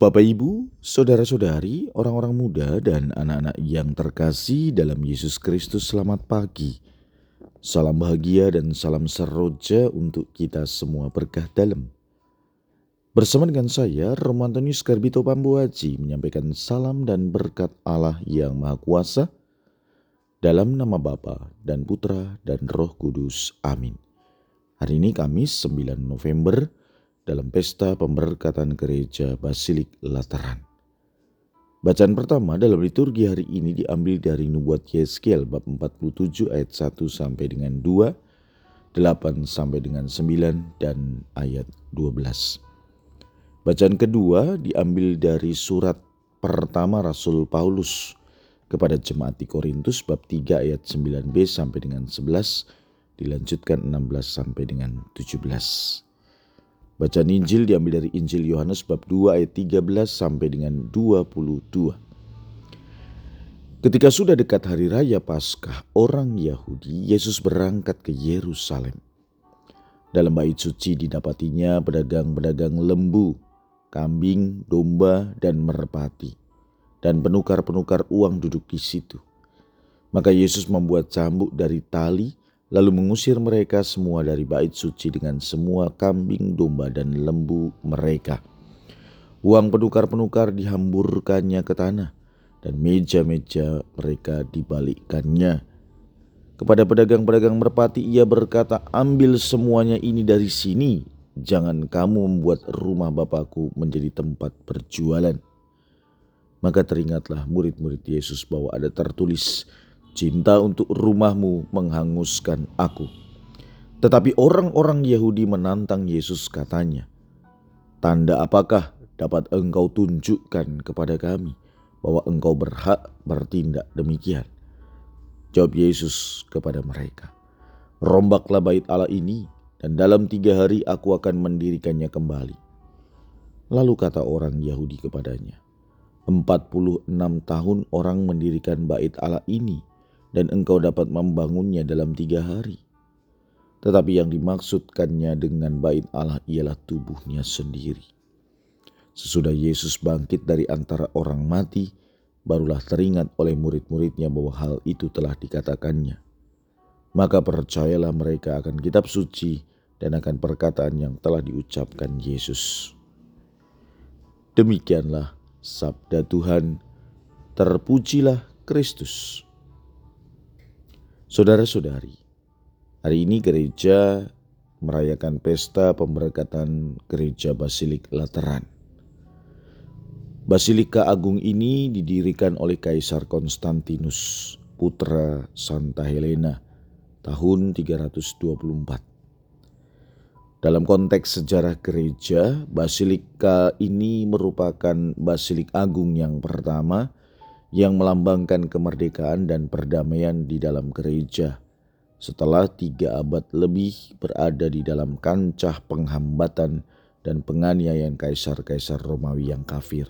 Bapak, Ibu, saudara-saudari, orang-orang muda, dan anak-anak yang terkasih dalam Yesus Kristus, selamat pagi. Salam bahagia dan salam seroja untuk kita semua berkah dalam. Bersama dengan saya, Romantonius Garbito Pambuaji menyampaikan salam dan berkat Allah yang Maha Kuasa dalam nama Bapa dan Putra dan Roh Kudus. Amin. Hari ini Kamis 9 November dalam pesta pemberkatan gereja Basilik Lateran. Bacaan pertama dalam liturgi hari ini diambil dari Nubuat Yeskiel bab 47 ayat 1 sampai dengan 2, 8 sampai dengan 9 dan ayat 12. Bacaan kedua diambil dari surat pertama Rasul Paulus kepada jemaat di Korintus bab 3 ayat 9b sampai dengan 11 dilanjutkan 16 sampai dengan 17. Bacaan Injil diambil dari Injil Yohanes bab 2 ayat 13 sampai dengan 22. Ketika sudah dekat hari raya Paskah, orang Yahudi Yesus berangkat ke Yerusalem. Dalam bait suci didapatinya pedagang-pedagang lembu, kambing, domba, dan merpati, dan penukar-penukar uang duduk di situ. Maka Yesus membuat cambuk dari tali lalu mengusir mereka semua dari bait suci dengan semua kambing, domba, dan lembu mereka. Uang penukar-penukar dihamburkannya ke tanah, dan meja-meja mereka dibalikkannya. Kepada pedagang-pedagang merpati ia berkata, ambil semuanya ini dari sini, jangan kamu membuat rumah Bapakku menjadi tempat perjualan. Maka teringatlah murid-murid Yesus bahwa ada tertulis, Cinta untuk rumahmu menghanguskan aku. Tetapi orang-orang Yahudi menantang Yesus katanya, Tanda apakah dapat engkau tunjukkan kepada kami bahwa engkau berhak bertindak demikian? Jawab Yesus kepada mereka, Rombaklah bait Allah ini dan dalam tiga hari aku akan mendirikannya kembali. Lalu kata orang Yahudi kepadanya, Empat puluh enam tahun orang mendirikan bait Allah ini dan engkau dapat membangunnya dalam tiga hari. Tetapi yang dimaksudkannya dengan bait Allah ialah tubuhnya sendiri. Sesudah Yesus bangkit dari antara orang mati, barulah teringat oleh murid-muridnya bahwa hal itu telah dikatakannya. Maka percayalah mereka akan kitab suci dan akan perkataan yang telah diucapkan Yesus. Demikianlah sabda Tuhan, terpujilah Kristus. Saudara-saudari, hari ini gereja merayakan pesta pemberkatan gereja Basilik Lateran. Basilika Agung ini didirikan oleh Kaisar Konstantinus, putra Santa Helena, tahun 324. Dalam konteks sejarah gereja, Basilika ini merupakan Basilik Agung yang pertama yang melambangkan kemerdekaan dan perdamaian di dalam gereja setelah tiga abad lebih berada di dalam kancah penghambatan dan penganiayaan kaisar-kaisar Romawi yang kafir.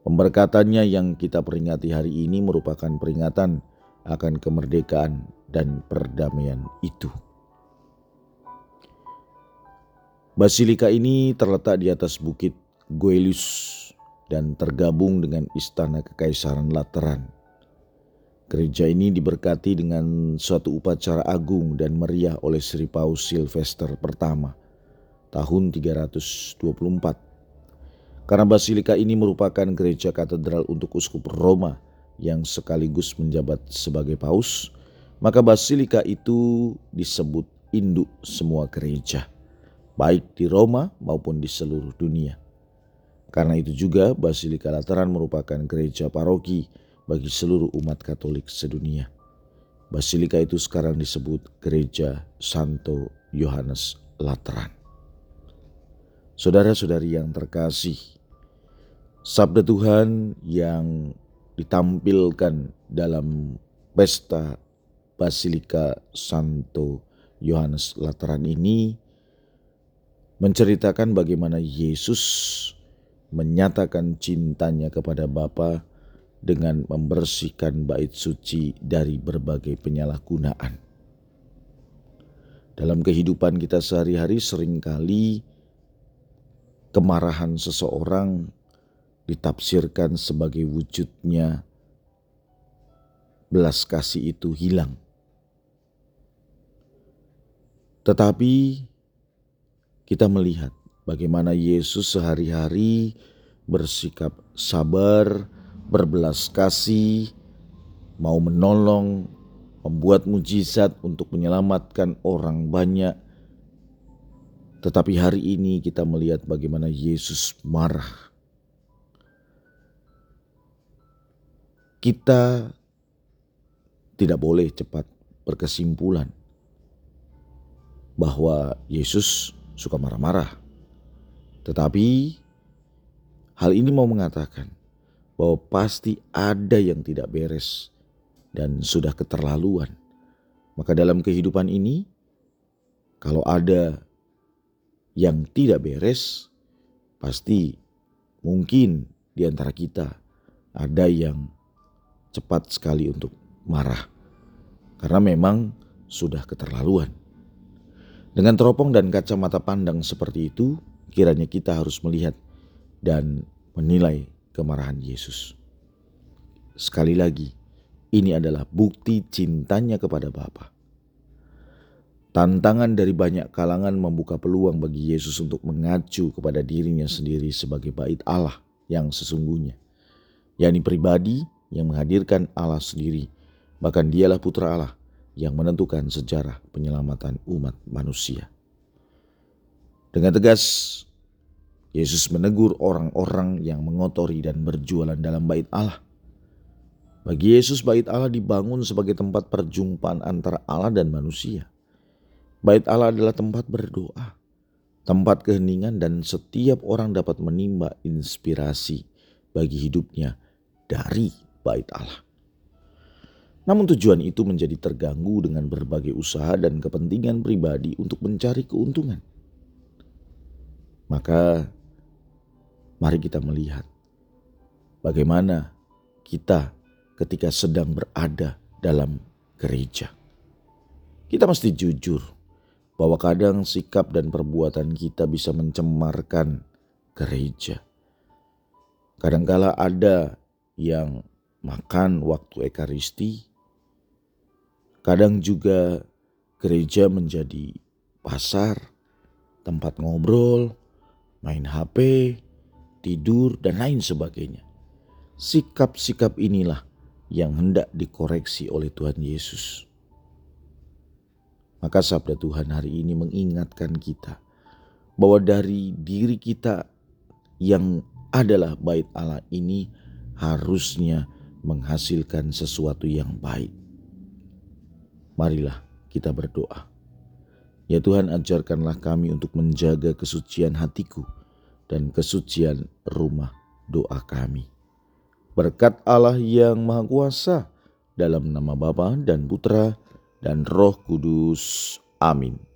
Pemberkatannya yang kita peringati hari ini merupakan peringatan akan kemerdekaan dan perdamaian itu. Basilika ini terletak di atas bukit Goelius dan tergabung dengan Istana Kekaisaran Lateran. Gereja ini diberkati dengan suatu upacara agung dan meriah oleh Sri Paus Sylvester pertama tahun 324. Karena basilika ini merupakan gereja katedral untuk uskup Roma yang sekaligus menjabat sebagai paus, maka basilika itu disebut induk semua gereja, baik di Roma maupun di seluruh dunia. Karena itu juga Basilika Lateran merupakan gereja paroki bagi seluruh umat Katolik sedunia. Basilika itu sekarang disebut Gereja Santo Yohanes Lateran. Saudara-saudari yang terkasih, sabda Tuhan yang ditampilkan dalam pesta Basilika Santo Yohanes Lateran ini menceritakan bagaimana Yesus menyatakan cintanya kepada Bapa dengan membersihkan bait suci dari berbagai penyalahgunaan. Dalam kehidupan kita sehari-hari sering kali kemarahan seseorang ditafsirkan sebagai wujudnya belas kasih itu hilang. Tetapi kita melihat bagaimana Yesus sehari-hari bersikap sabar, berbelas kasih, mau menolong, membuat mujizat untuk menyelamatkan orang banyak. Tetapi hari ini kita melihat bagaimana Yesus marah kita tidak boleh cepat berkesimpulan bahwa Yesus suka marah-marah. Tetapi hal ini mau mengatakan bahwa pasti ada yang tidak beres dan sudah keterlaluan. Maka dalam kehidupan ini kalau ada yang tidak beres pasti mungkin di antara kita ada yang cepat sekali untuk marah. Karena memang sudah keterlaluan. Dengan teropong dan kacamata pandang seperti itu, kiranya kita harus melihat dan menilai kemarahan Yesus. Sekali lagi, ini adalah bukti cintanya kepada Bapa. Tantangan dari banyak kalangan membuka peluang bagi Yesus untuk mengacu kepada dirinya sendiri sebagai bait Allah yang sesungguhnya, yakni pribadi yang menghadirkan Allah sendiri. Bahkan dialah putra Allah yang menentukan sejarah penyelamatan umat manusia. Dengan tegas, Yesus menegur orang-orang yang mengotori dan berjualan dalam bait Allah. Bagi Yesus, bait Allah dibangun sebagai tempat perjumpaan antara Allah dan manusia. Bait Allah adalah tempat berdoa, tempat keheningan dan setiap orang dapat menimba inspirasi bagi hidupnya dari bait Allah. Namun tujuan itu menjadi terganggu dengan berbagai usaha dan kepentingan pribadi untuk mencari keuntungan. Maka mari kita melihat bagaimana kita ketika sedang berada dalam gereja. Kita mesti jujur bahwa kadang sikap dan perbuatan kita bisa mencemarkan gereja. Kadangkala ada yang makan waktu ekaristi. Kadang juga gereja menjadi pasar, tempat ngobrol, main HP, tidur, dan lain sebagainya. Sikap-sikap inilah yang hendak dikoreksi oleh Tuhan Yesus. Maka sabda Tuhan hari ini mengingatkan kita bahwa dari diri kita yang adalah bait Allah ini harusnya menghasilkan sesuatu yang baik. Marilah kita berdoa. Ya Tuhan ajarkanlah kami untuk menjaga kesucian hatiku dan kesucian rumah doa kami. Berkat Allah yang Maha Kuasa dalam nama Bapa dan Putra dan Roh Kudus. Amin.